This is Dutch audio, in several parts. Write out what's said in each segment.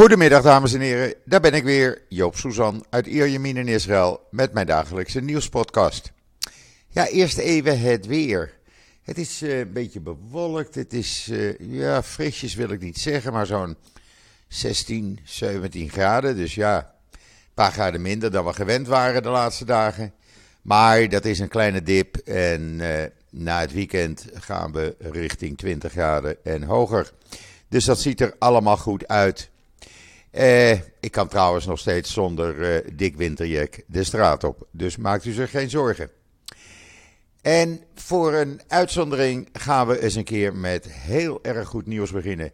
Goedemiddag dames en heren, daar ben ik weer, Joop Suzan uit Ierjemien in Israël met mijn dagelijkse nieuwspodcast. Ja, eerst even het weer. Het is uh, een beetje bewolkt, het is, uh, ja, frisjes wil ik niet zeggen, maar zo'n 16, 17 graden. Dus ja, een paar graden minder dan we gewend waren de laatste dagen. Maar dat is een kleine dip en uh, na het weekend gaan we richting 20 graden en hoger. Dus dat ziet er allemaal goed uit. Eh, ik kan trouwens nog steeds zonder eh, dik winterjek de straat op. Dus maakt u zich geen zorgen. En voor een uitzondering gaan we eens een keer met heel erg goed nieuws beginnen.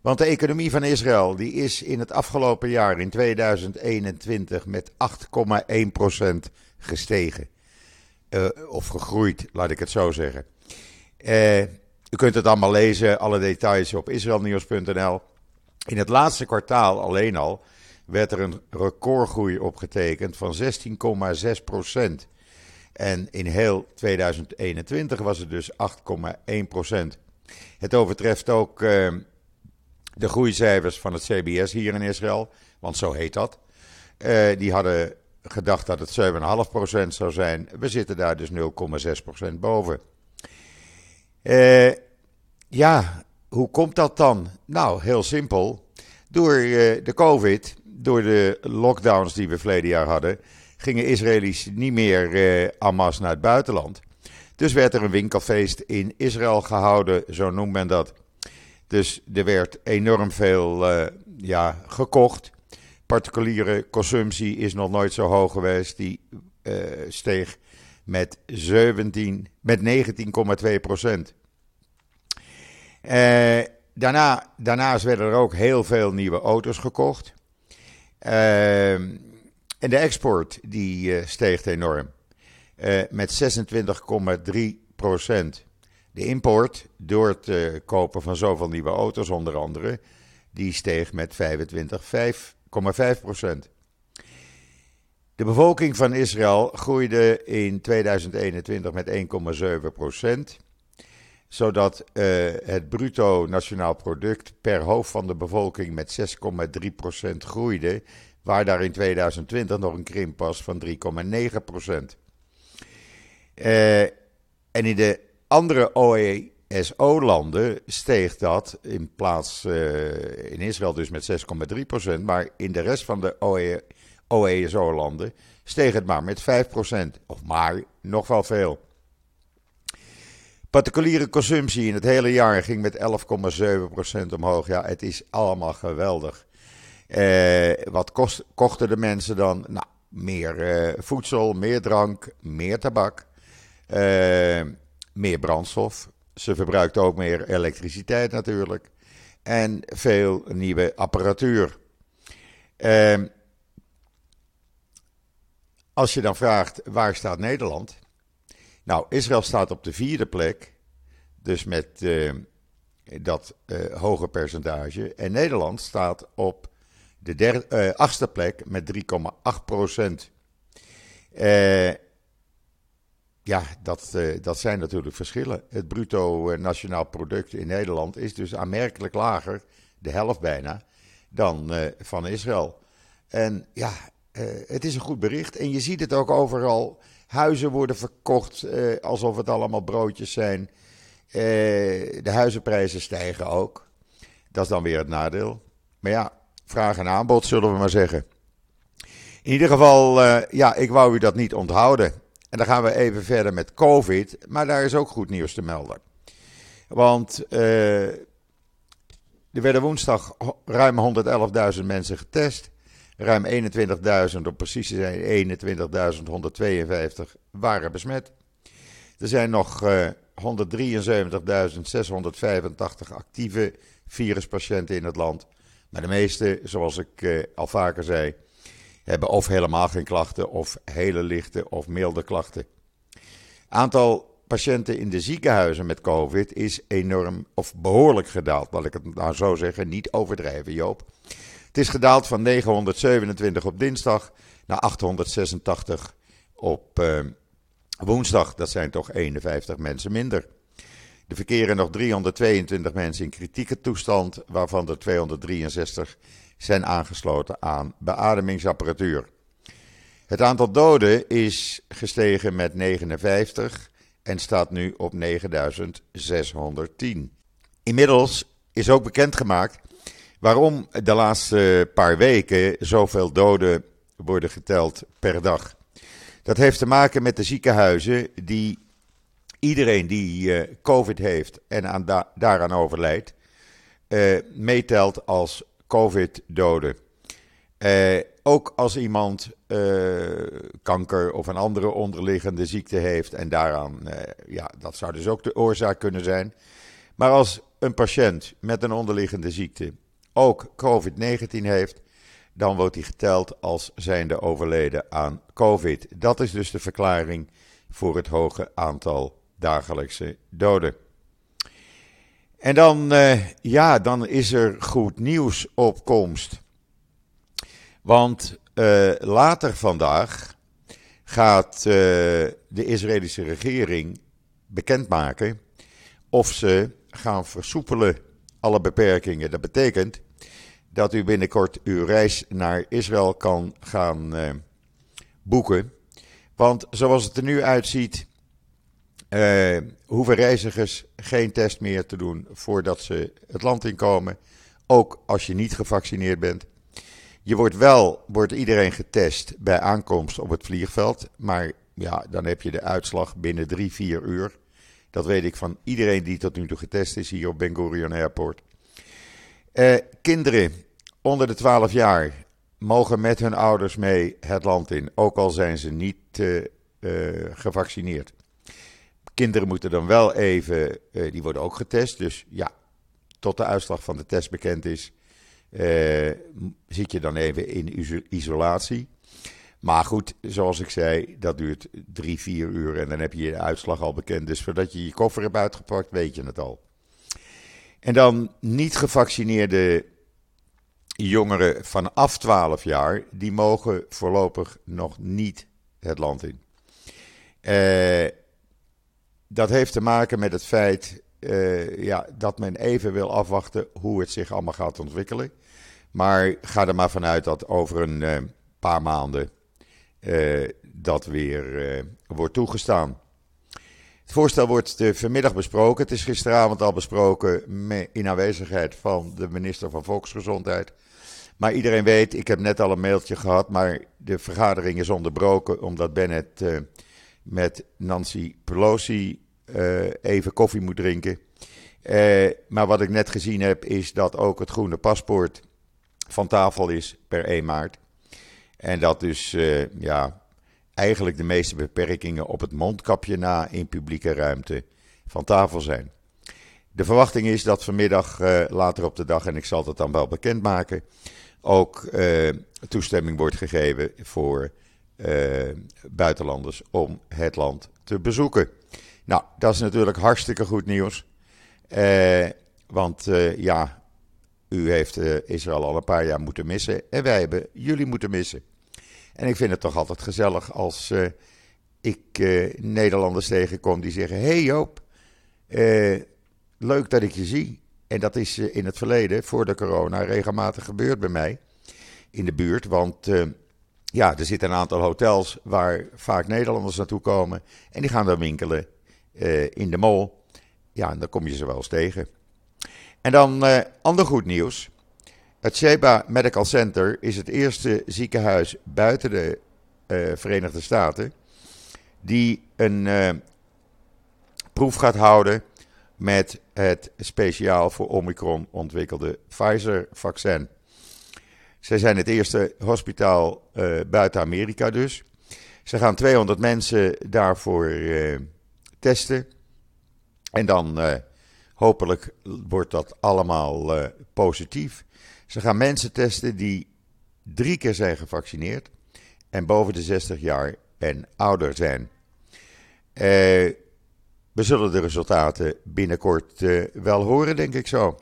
Want de economie van Israël die is in het afgelopen jaar, in 2021, met 8,1% gestegen. Uh, of gegroeid, laat ik het zo zeggen. Uh, u kunt het allemaal lezen, alle details op israelnieuws.nl. In het laatste kwartaal alleen al werd er een recordgroei opgetekend van 16,6 procent. En in heel 2021 was het dus 8,1 procent. Het overtreft ook uh, de groeicijfers van het CBS hier in Israël, want zo heet dat. Uh, die hadden gedacht dat het 7,5 procent zou zijn. We zitten daar dus 0,6 procent boven. Uh, ja, hoe komt dat dan? Nou, heel simpel. Door uh, de COVID, door de lockdowns die we verleden jaar hadden, gingen Israëli's niet meer uh, masse naar het buitenland. Dus werd er een winkelfeest in Israël gehouden, zo noemt men dat. Dus er werd enorm veel uh, ja, gekocht. Particuliere consumptie is nog nooit zo hoog geweest. Die uh, steeg met, 17, met 19,2 procent. Uh, daarna, daarnaast werden er ook heel veel nieuwe auto's gekocht. Uh, en de export die uh, steeg enorm. met 26,3 procent. De import, door het kopen van zoveel nieuwe auto's onder andere, die steeg met 25,5 procent. De bevolking van Israël groeide in 2021 met 1,7 procent zodat uh, het bruto nationaal product per hoofd van de bevolking met 6,3% groeide, waar daar in 2020 nog een krimp was van 3,9%. Uh, en in de andere OESO-landen steeg dat in plaats uh, in Israël dus met 6,3%, maar in de rest van de OESO-landen steeg het maar met 5%, of maar nog wel veel. Particuliere consumptie in het hele jaar ging met 11,7% omhoog. Ja, het is allemaal geweldig. Eh, wat kost, kochten de mensen dan? Nou, meer eh, voedsel, meer drank, meer tabak, eh, meer brandstof. Ze verbruikt ook meer elektriciteit natuurlijk. En veel nieuwe apparatuur. Ehm, als je dan vraagt waar staat Nederland? Nou, Israël staat op de vierde plek, dus met uh, dat uh, hoge percentage. En Nederland staat op de uh, achtste plek met 3,8 procent. ja, dat, dat zijn natuurlijk verschillen. Het bruto nationaal product in Nederland is dus aanmerkelijk lager, de helft bijna, dan van Israël. En ja, het is een goed bericht. En je ziet het ook overal Huizen worden verkocht eh, alsof het allemaal broodjes zijn. Eh, de huizenprijzen stijgen ook. Dat is dan weer het nadeel. Maar ja, vraag en aanbod zullen we maar zeggen. In ieder geval, uh, ja, ik wou u dat niet onthouden. En dan gaan we even verder met COVID. Maar daar is ook goed nieuws te melden. Want er werden woensdag ruim 111.000 mensen getest. Ruim 21.000, om precies zijn 21.152 waren besmet. Er zijn nog uh, eh, 173.685 actieve viruspatiënten in het land. Maar de meeste, zoals ik uh, al vaker zei, hebben of helemaal geen klachten of hele lichte of milde klachten. Aantal patiënten in de ziekenhuizen met COVID is enorm of behoorlijk gedaald. Laat ik het nou zo zeggen, niet overdrijven, Joop. Het is gedaald van 927 op dinsdag naar 886 op uh, woensdag. Dat zijn toch 51 mensen minder. Er verkeren nog 322 mensen in kritieke toestand, waarvan er 263 zijn aangesloten aan beademingsapparatuur. Het aantal doden is gestegen met 59 en staat nu op 9610. Inmiddels is ook bekendgemaakt waarom de laatste paar weken zoveel doden worden geteld per dag. Dat heeft te maken met de ziekenhuizen die iedereen die uh, COVID heeft en aan daaraan overlijdt, uh, meetelt als COVID-doden. Uh, ook als iemand kanker of een andere onderliggende ziekte heeft en daaraan, ja, dat zou dus ook de oorzaak kunnen zijn. Maar als een patiënt met een onderliggende ziekte ook COVID-19 heeft, dan wordt hij geteld als zijnde overleden aan COVID. Dat is dus de verklaring voor het hoge aantal dagelijkse doden. En dan, uh, ja, dan is er goed nieuws op komst. Want uh, later vandaag gaat uh, de Israëlische regering bekendmaken of ze gaan versoepelen alle beperkingen. Dat betekent dat u binnenkort uw reis naar Israël kan gaan uh, boeken. Want zoals het er nu uitziet, uh, hoeven reizigers geen test meer te doen voordat ze het land inkomen. Ook als je niet gevaccineerd bent. Je wordt wel, wordt iedereen getest bij aankomst op het vliegveld. Maar ja, dan heb je de uitslag binnen drie, vier uur. Dat weet ik van iedereen die tot nu toe getest is hier op Ben Gurion Airport. Uh, kinderen onder de 12 jaar mogen met hun ouders mee het land in, ook al zijn ze niet uh, uh, gevaccineerd. Kinderen moeten dan wel even, uh, die worden ook getest. Dus ja, tot de uitslag van de test bekend is, zit je dan even in isolatie. Maar goed, zoals ik zei, dat duurt drie, vier uur en dan heb je de uitslag al bekend. Dus voordat je je koffer hebt uitgepakt, weet je het al. En dan niet gevaccineerde jongeren vanaf 12 jaar, die mogen voorlopig nog niet het land in. Uh, dat heeft te maken met het feit uh, ja, dat men even wil afwachten hoe het zich allemaal gaat ontwikkelen. Maar ga er maar vanuit dat over een uh, paar maanden dat weer wordt toegestaan. Het voorstel wordt vanmiddag besproken. Het is gisteravond al besproken in aanwezigheid van de minister van Volksgezondheid. Maar iedereen weet, ik heb net al een mailtje gehad, maar de vergadering is onderbroken omdat Bennett uh, met Nancy Pelosi uh, even koffie moet drinken. Uh, maar wat ik net gezien heb, is dat ook het groene paspoort van tafel is per 1 maart. En dat dus ja, eigenlijk de meeste beperkingen op het mondkapje na in publieke ruimte van tafel zijn. De verwachting is dat vanmiddag later op de dag, en ik zal het dan wel bekendmaken, ook uh, toestemming wordt gegeven voor uh, buitenlanders om het land te bezoeken. Nou, dat is natuurlijk hartstikke goed nieuws. Uh, want ja, u heeft Israël al een paar jaar moeten missen en wij hebben jullie moeten missen. En ik vind het toch altijd gezellig als ik Nederlanders tegenkom die zeggen: Hey Joop, leuk dat ik je zie. En dat is in het verleden, voor de corona, regelmatig gebeurd bij mij in de buurt. Want uh, ja, er zitten een aantal hotels waar vaak Nederlanders naartoe komen. En die gaan dan winkelen uh, in de mall. Ja, en dan kom je ze wel eens tegen. En dan ander goed nieuws. Het Sheba Medical Center is het eerste ziekenhuis buiten de Verenigde Staten die een proef gaat houden met het speciaal voor Omicron ontwikkelde Pfizer-vaccin. Zij zijn het eerste hospitaal uh, buiten Amerika dus. Ze gaan 200 mensen daarvoor uh, testen. En dan uh, hopelijk wordt dat allemaal positief. Ze gaan mensen testen die drie keer zijn gevaccineerd en boven de 60 jaar en ouder zijn. We zullen de resultaten binnenkort wel horen, denk ik zo.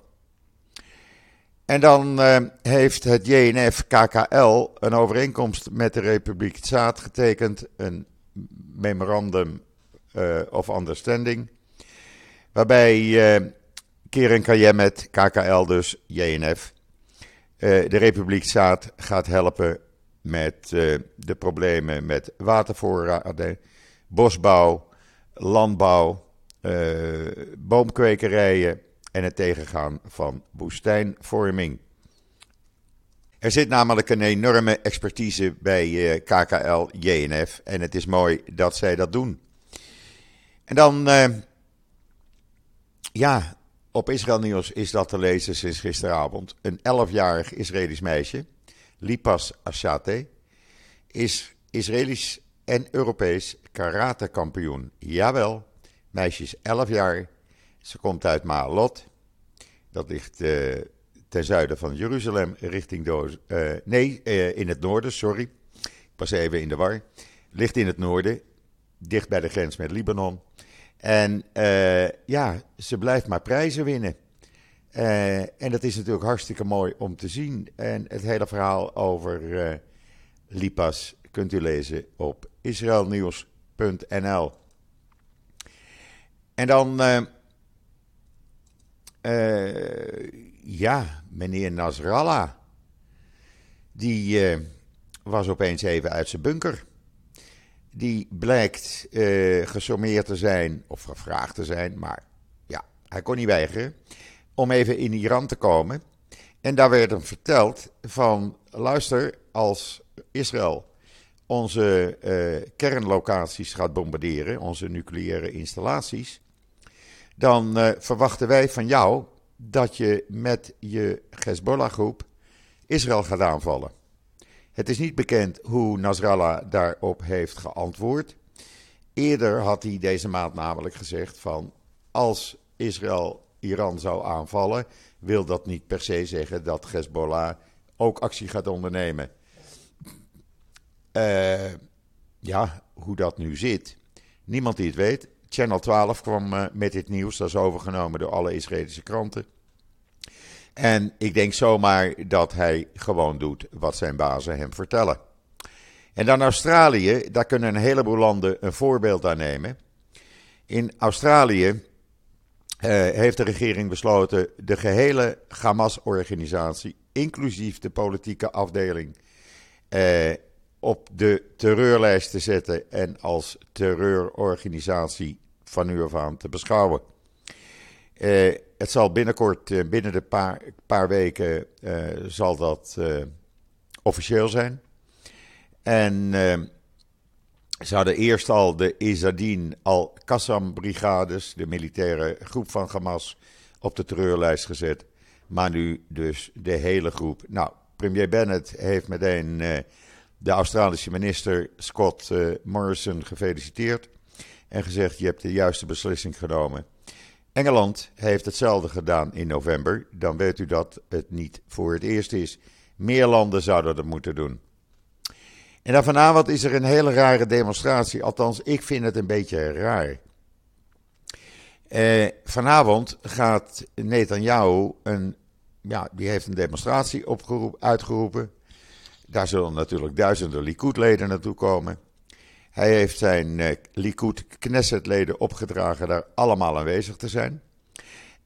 En dan uh, heeft het JNF-KKL een overeenkomst met de Republiek Tsaad getekend, een memorandum uh, of understanding, waarbij uh, Keren Kayemet, KKL dus, JNF, de Republiek Staat gaat helpen met de problemen met watervoorraden, bosbouw, landbouw, boomkwekerijen en het tegengaan van woestijnvorming. Er zit namelijk een enorme expertise bij eh, KKL JNF en het is mooi dat zij dat doen. En dan, uh, ja, op Israël Nieuws is dat te lezen sinds gisteravond. Een 11-jarig Israëlisch meisje, Lipas Ashate, is Israëlisch en Europees karatekampioen. Jawel, meisje is 11 jaar, ze komt uit Maalot. Dat ligt uh, ten zuiden van Jeruzalem, richting Doos. Uh, nee, uh, in het noorden, sorry. Ik was even in de war. Ligt in het noorden, dicht bij de grens met Libanon. En ja, ze blijft maar prijzen winnen. en dat is natuurlijk hartstikke mooi om te zien. En het hele verhaal over Lipas kunt u lezen op israelnieuws.nl. En dan uh, ja, meneer Nasrallah. Die uh, was opeens even uit zijn bunker. Die blijkt uh, gesommeerd te zijn, of gevraagd te zijn, maar ja, hij kon niet weigeren. Om even in Iran te komen. En daar werd hem verteld van, luister, als Israël onze kernlocaties gaat bombarderen, onze nucleaire installaties dan uh, verwachten wij van jou dat je met je Hezbollah-groep Israël gaat aanvallen. Het is niet bekend hoe Nasrallah daarop heeft geantwoord. Eerder had hij deze maand namelijk gezegd van als Israël Iran zou aanvallen, wil dat niet per se zeggen dat Hezbollah ook actie gaat ondernemen. Uh, ja, hoe dat nu zit, niemand die het weet. Channel 12 kwam uh, met dit nieuws. Dat is overgenomen door alle Israëlische kranten. En ik denk zomaar dat hij gewoon doet wat zijn bazen hem vertellen. En dan Australië, daar kunnen een heleboel landen een voorbeeld aan nemen. In Australië uh, heeft de regering besloten de gehele Hamas-organisatie, inclusief de politieke afdeling, uh, op de terreurlijst te zetten en als terreurorganisatie van nu af aan te beschouwen. Uh, het zal binnenkort, uh, binnen de paar, paar weken, uh, zal dat officieel zijn. En ze hadden eerst al de Izadin al-Qassam-brigades, de militaire groep van Hamas, op de terreurlijst gezet. Maar nu dus de hele groep. Nou, premier Bennett heeft meteen de Australische minister Scott Morrison gefeliciteerd en gezegd: Je hebt de juiste beslissing genomen. Engeland heeft hetzelfde gedaan in november. Dan weet u dat het niet voor het eerst is. Meer landen zouden dat moeten doen. En dan vanavond is er een hele rare demonstratie. Althans, ik vind het een beetje raar. Eh, vanavond gaat Netanyahu een. Ja, die heeft een demonstratie uitgeroepen. Daar zullen natuurlijk duizenden Likud-leden naartoe komen. Hij heeft zijn uh, Likud Knesset-leden opgedragen daar allemaal aanwezig te zijn.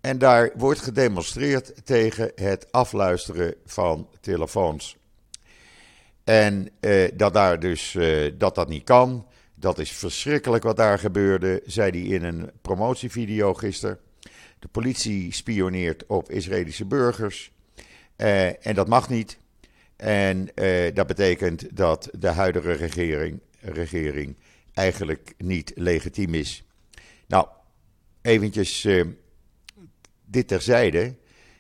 En daar wordt gedemonstreerd tegen het afluisteren van telefoons. En uh, dat daar dus uh, dat dat niet kan. Dat is verschrikkelijk wat daar gebeurde, zei hij in een promotievideo gisteren. De politie spioneert op Israëlische burgers. en dat mag niet. En dat betekent dat de huidige regering regering eigenlijk niet legitiem is. Nou, eventjes uh, dit terzijde.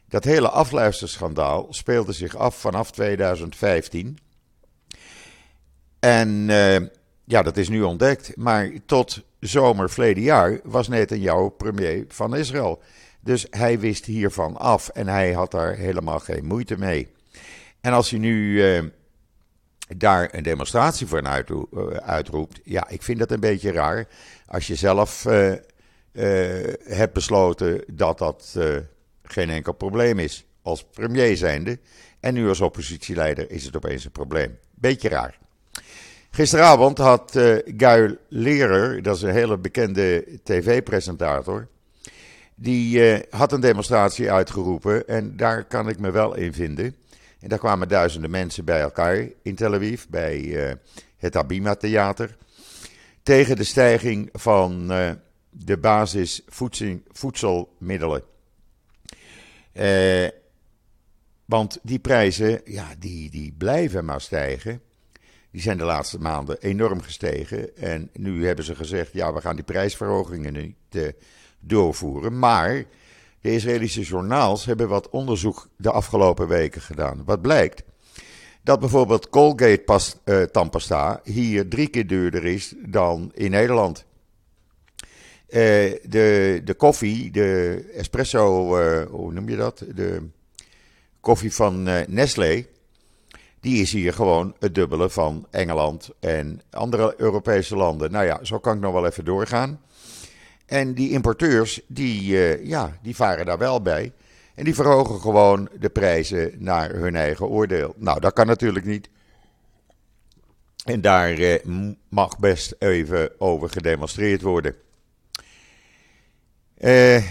Dat hele afluisterschandaal speelde zich af vanaf 2015. En uh, ja, dat is nu ontdekt. Maar tot zomer verleden jaar was Netanyahu premier van Israël. Dus hij wist hiervan af en hij had daar helemaal geen moeite mee. En als hij nu uh, daar een demonstratie voor eh, uitroept. Ja, ik vind dat een beetje raar. Als je zelf uh, uh, hebt besloten dat dat geen enkel probleem is. Als premier zijnde. En nu als oppositieleider is het opeens een probleem. Beetje raar. Gisteravond had uh, Guy Lerer, dat is een hele bekende tv-presentator. Die had een demonstratie uitgeroepen en daar kan ik me wel in vinden. En daar kwamen duizenden mensen bij elkaar in Tel Aviv, bij eh, het Abima Theater. Tegen de stijging van uh, de basisvoedselmiddelen. Uh, want die prijzen, ja, die, die blijven maar stijgen. Die zijn de laatste maanden enorm gestegen. En nu hebben ze gezegd, ja, we gaan die prijsverhogingen niet doorvoeren. Maar de Israëlische journaals hebben wat onderzoek de afgelopen weken gedaan. Wat blijkt? Dat bijvoorbeeld Colgate pas, tandpasta hier drie keer duurder is dan in Nederland. Uh, de, de koffie, de espresso, uh, hoe noem je dat? De koffie van Nestlé, die is hier gewoon het dubbele van Engeland en andere Europese landen. Nou ja, zo kan ik nog wel even doorgaan. En die importeurs, die, uh, ja, die varen daar wel bij. En die verhogen gewoon de prijzen naar hun eigen oordeel. Nou, dat kan natuurlijk niet. En daar uh, mag best even over gedemonstreerd worden. Uh,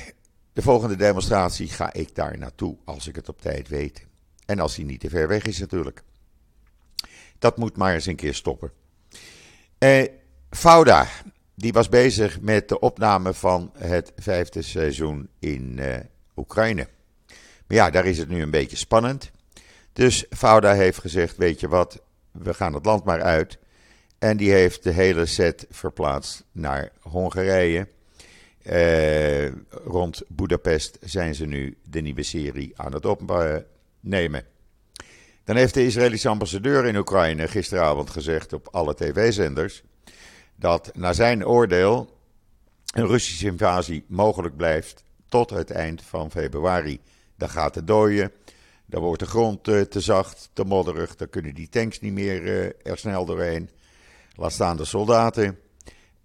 de volgende demonstratie ga ik daar naartoe als ik het op tijd weet. En als die niet te ver weg is natuurlijk. Dat moet maar eens een keer stoppen. Fauda, die was bezig met de opname van het vijfde seizoen in uh, Oekraïne. Maar ja, daar is het nu een beetje spannend. Dus Fauda heeft gezegd: Weet je wat, we gaan het land maar uit. En die heeft de hele set verplaatst naar Hongarije. Uh, rond Budapest zijn ze nu de nieuwe serie aan het opnemen. Dan heeft de Israëlische ambassadeur in Oekraïne gisteravond gezegd op alle tv-zenders dat naar zijn oordeel een Russische invasie mogelijk blijft tot het eind van februari. Dan gaat het dooien, dan wordt de grond te, te zacht, te modderig, dan kunnen die tanks niet meer uh, er snel doorheen. Laat staan de soldaten.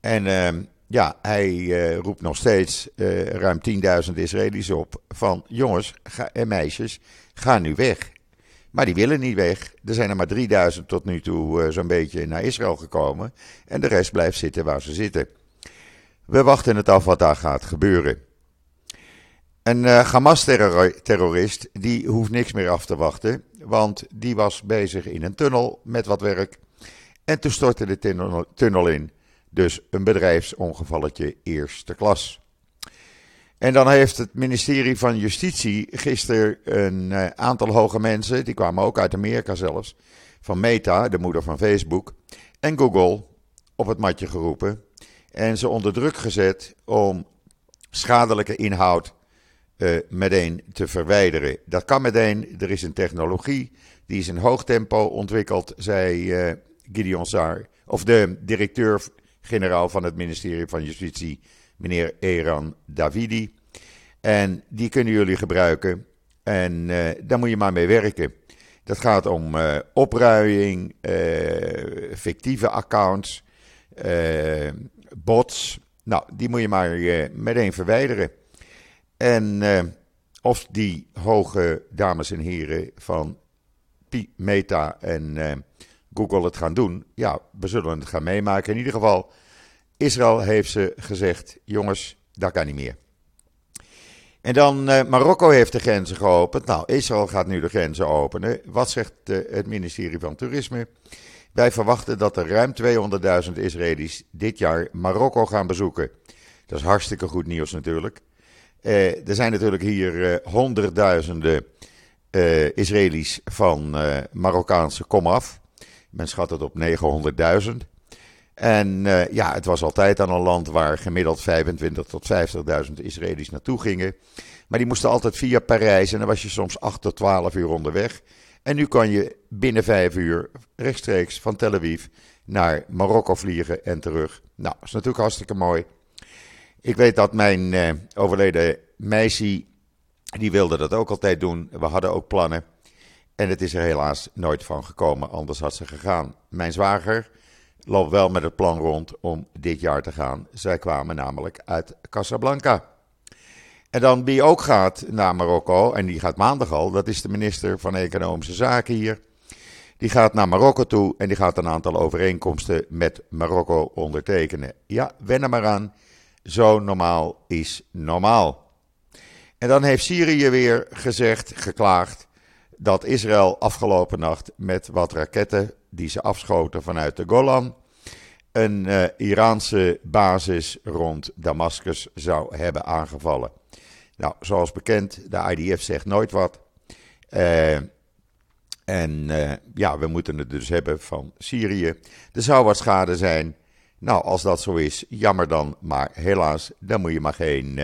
En uh, ja, hij uh, roept nog steeds ruim 10.000 Israëli's op van jongens en meisjes, ga nu weg. Maar die willen niet weg. Er zijn er maar 3000 tot nu toe uh, zo'n beetje naar Israël gekomen. En de rest blijft zitten waar ze zitten. We wachten het af wat daar gaat gebeuren. Een uh, Hamas-terrorist die hoeft niks meer af te wachten. Want die was bezig in een tunnel met wat werk. En toen stortte de tunnel, tunnel in. Dus een bedrijfsongevalletje eerste klas. En dan heeft het ministerie van Justitie gisteren een uh, aantal hoge mensen, die kwamen ook uit Amerika zelfs, van Meta, de moeder van Facebook, en Google op het matje geroepen. En ze onder druk gezet om schadelijke inhoud uh, meteen te verwijderen. Dat kan meteen, er is een technologie, die is in hoog tempo ontwikkeld, zei uh, Gideon Saar, of de directeur-generaal van het ministerie van Justitie, meneer Eran Davidi. En die kunnen jullie gebruiken. En uh, daar moet je maar mee werken. Dat gaat om uh, opruiing, uh, fictieve accounts, bots. Nou, die moet je maar meteen verwijderen. En of die hoge dames en heren van Meta en Google het gaan doen, ja, we zullen het gaan meemaken. In ieder geval, Israël heeft ze gezegd: jongens, dat kan niet meer. En dan uh, Marokko heeft de grenzen geopend. Nou, Israël gaat nu de grenzen openen. Wat zegt uh, het ministerie van Toerisme? Wij verwachten dat er ruim 200.000 Israëli's dit jaar Marokko gaan bezoeken. Dat is hartstikke goed nieuws natuurlijk. Uh, er zijn natuurlijk hier honderdduizenden Israëli's van Marokkaanse komaf. Men schat het op 900.000. En uh, ja, het was altijd aan een land waar gemiddeld 25 tot 50.000 Israëli's naartoe gingen. Maar die moesten altijd via Parijs en dan was je soms 8 tot 12 uur onderweg. En nu kan je binnen 5 uur rechtstreeks van Tel Aviv naar Marokko vliegen en terug. Nou, is natuurlijk hartstikke mooi. Ik weet dat mijn uh, overleden meisje, die wilde dat ook altijd doen. We hadden ook plannen. En het is er helaas nooit van gekomen, anders had ze gegaan. Mijn zwager loopt wel met het plan rond om dit jaar te gaan. Zij kwamen namelijk uit Casablanca. En dan wie ook gaat naar Marokko, en die gaat maandag al, dat is de minister van Economische Zaken hier. Die gaat naar Marokko toe en die gaat een aantal overeenkomsten met Marokko ondertekenen. Ja, wen er maar aan. Zo normaal is normaal. En dan heeft Syrië weer gezegd, geklaagd, dat Israël afgelopen nacht met wat raketten die ze afschoten vanuit de Golan een uh, Iraanse basis rond Damascus zou hebben aangevallen. Nou, zoals bekend, de IDF zegt nooit wat. Uh, en uh, ja, we moeten het dus hebben van Syrië. Er zou wat schade zijn. Nou, als dat zo is, jammer dan. Maar helaas, dan moet je maar geen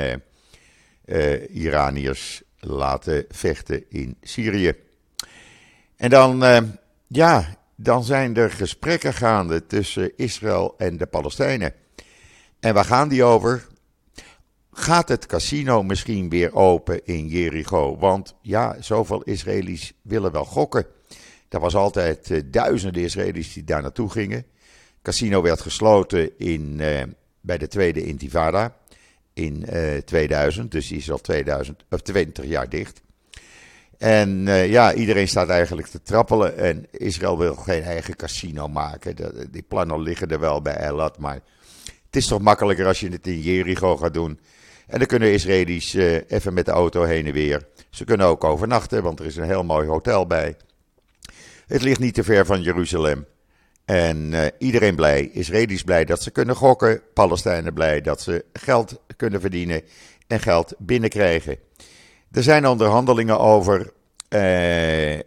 Iraniërs laten vechten in Syrië. En dan, ja, dan zijn er gesprekken gaande tussen Israël en de Palestijnen. En waar gaan die over? Gaat het casino misschien weer open in Jericho? Want ja, zoveel Israëli's willen wel gokken. Er was altijd uh, duizenden Israëli's die daar naartoe gingen. Casino werd gesloten in, uh, bij de tweede intifada in uh, eh, 2000, dus die is al 2000, of 20 jaar dicht. En uh, ja, iedereen staat eigenlijk te trappelen. En Israël wil geen eigen casino maken. die plannen liggen er wel bij Elat. Maar het is toch makkelijker als je het in Jericho gaat doen. En dan kunnen Israëli's uh, even met de auto heen en weer. Ze kunnen ook overnachten, want er is een heel mooi hotel bij. Het ligt niet te ver van Jeruzalem. En iedereen blij, Israëli's blij dat ze kunnen gokken. Palestijnen blij dat ze geld kunnen verdienen en geld binnenkrijgen. Er zijn onderhandelingen over. Uh,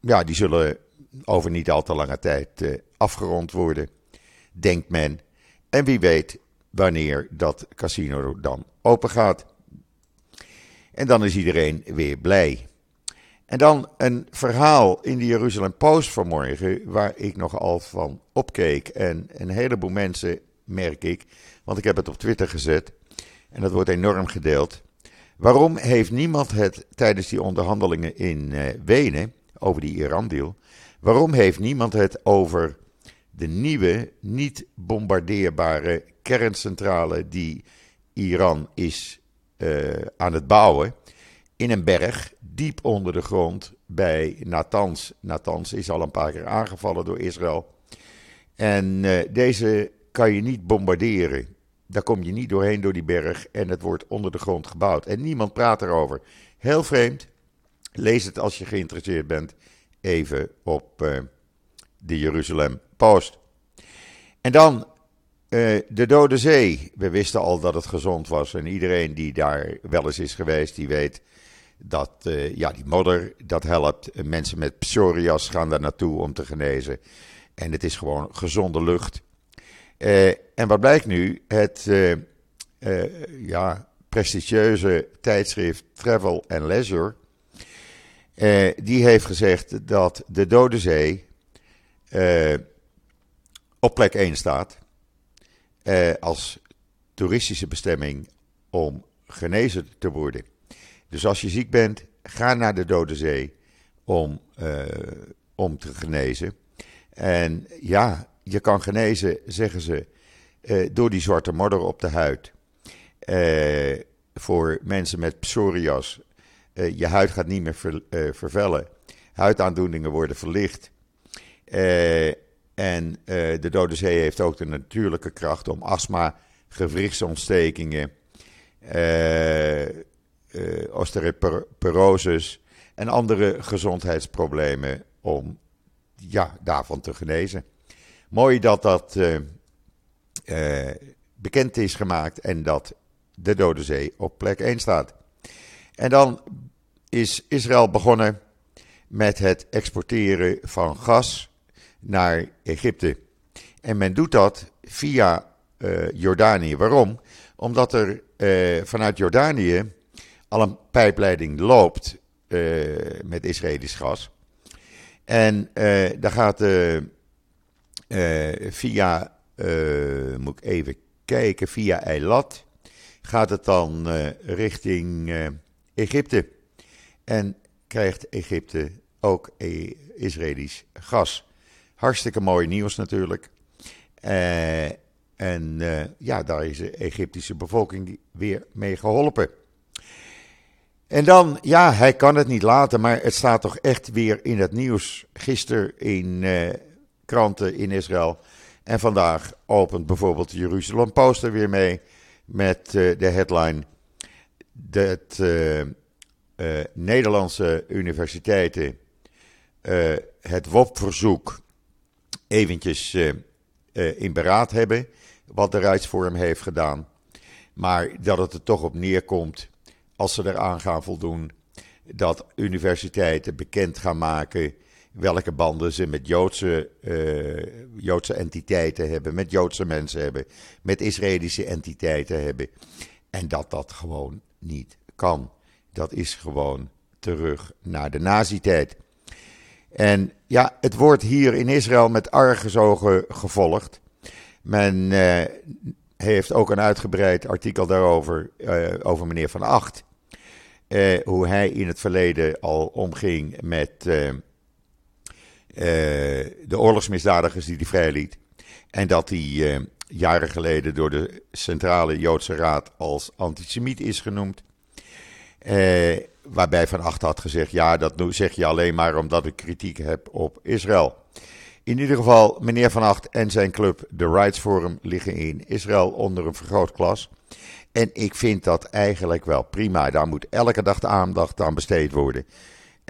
ja, die zullen over niet al te lange tijd uh, afgerond worden, denkt men. En wie weet wanneer dat casino dan open gaat. En dan is iedereen weer blij. En dan een verhaal in de Jeruzalem Post vanmorgen, waar ik nogal van opkeek. En een heleboel mensen, merk ik, want ik heb het op Twitter gezet. En dat wordt enorm gedeeld. Waarom heeft niemand het tijdens die onderhandelingen in uh, Wenen over die Iran-deal, waarom heeft niemand het over de nieuwe, niet bombardeerbare kerncentrale die Iran is uh, aan het bouwen in een berg diep onder de grond bij Natanz. Natanz is al een paar keer aangevallen door Israël. En uh, deze kan je niet bombarderen. Daar kom je niet doorheen door die berg en het wordt onder de grond gebouwd. En niemand praat erover. Heel vreemd. Lees het als je geïnteresseerd bent even op uh, de Jeruzalem Post. En dan uh, de Dode Zee. We wisten al dat het gezond was. En iedereen die daar wel eens is geweest, die weet dat uh, ja, die modder, dat helpt. Mensen met psorias gaan daar naartoe om te genezen. En het is gewoon gezonde lucht. Uh, en wat blijkt nu? Het uh, uh, ja, prestigieuze tijdschrift Travel and Leisure. die heeft gezegd dat de Dode Zee op plek 1 staat. als toeristische bestemming om genezen te worden. Dus als je ziek bent, ga naar de Dode Zee om, om te genezen. En ja, je kan genezen, zeggen ze, uh, door die zwarte modder op de huid. Uh, voor mensen met psorias. Uh, je huid gaat niet meer ver, vervellen. Huidaandoeningen worden verlicht. en de Dode Zee heeft ook de natuurlijke kracht om astma, gewrichtsontstekingen, osteoporosis en andere gezondheidsproblemen om ja, daarvan te genezen. Mooi dat dat uh, uh, bekend is gemaakt en dat de Dode Zee op plek 1 staat. En dan is Israël begonnen met het exporteren van gas naar Egypte. En men doet dat via uh, Jordanië. Waarom? Omdat er vanuit Jordanië al een pijpleiding loopt met Israëlisch gas. En daar gaat de via, uh, moet ik even kijken, via Eilat gaat het dan uh, richting Egypte. En krijgt Egypte ook Israëlisch gas. Hartstikke mooi nieuws natuurlijk. en ja, daar is de Egyptische bevolking weer mee geholpen. En dan, ja, hij kan het niet laten, maar het staat toch echt weer in het nieuws. Gisteren in kranten in Israël. En vandaag opent bijvoorbeeld de Jeruzalem Post er weer mee met uh, de headline dat uh, uh, Nederlandse universiteiten het WOP-verzoek eventjes in beraad hebben, wat de Rijksvorm heeft gedaan. Maar dat het er toch op neerkomt, als ze eraan gaan voldoen, dat universiteiten bekend gaan maken welke banden ze met Joodse, Joodse entiteiten hebben, met Joodse mensen hebben, met Israëlische entiteiten hebben. En dat dat gewoon niet kan. Dat is gewoon terug naar de nazi-tijd. En ja, het wordt hier in Israël met argusogen gevolgd. Men eh, heeft ook een uitgebreid artikel daarover, uh, over meneer Van Acht. Hoe hij in het verleden al omging met de oorlogsmisdadigers die hij vrijliet. En dat hij jaren geleden door de Centrale Joodse Raad als antisemiet is genoemd. Eh, waarbij Van Acht had gezegd: ja, dat zeg je alleen maar omdat ik kritiek heb op Israël. In ieder geval, meneer Van Acht en zijn club, de Rights Forum, liggen in Israël onder een vergrootglas. En ik vind dat eigenlijk wel prima. Daar moet elke dag de aandacht aan besteed worden.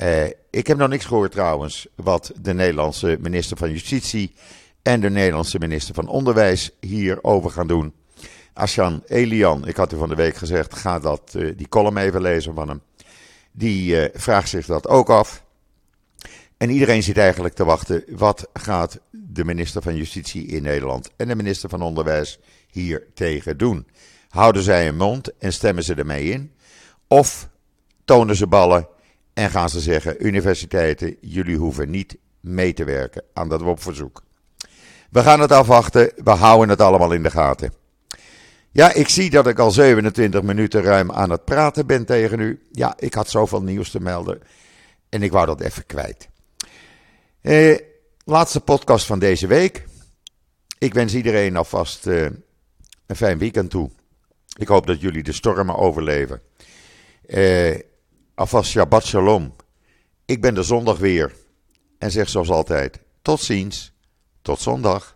Uh, ik heb nog niks gehoord trouwens wat de Nederlandse minister van Justitie en de Nederlandse minister van Onderwijs hierover gaan doen. Asjan Elian, ik had u van de week gezegd, ga dat, uh, die column even lezen van hem. Die uh, vraagt zich dat ook af. En iedereen zit eigenlijk te wachten, wat gaat de minister van Justitie in Nederland en de minister van Onderwijs hier tegen doen? Houden zij een mond en stemmen ze ermee in? Of tonen ze ballen en gaan ze zeggen, universiteiten, jullie hoeven niet mee te werken aan dat WOP-verzoek? We gaan het afwachten, we houden het allemaal in de gaten. Ja, ik zie dat ik al 27 minuten ruim aan het praten ben tegen u. Ja, ik had zoveel nieuws te melden en ik wou dat even kwijt. Eh, laatste podcast van deze week. Ik wens iedereen alvast eh, een fijn weekend toe. Ik hoop dat jullie de stormen overleven. Eh, alvast Shabbat Shalom. Ik ben de zondag weer. En zeg zoals altijd: tot ziens, tot zondag.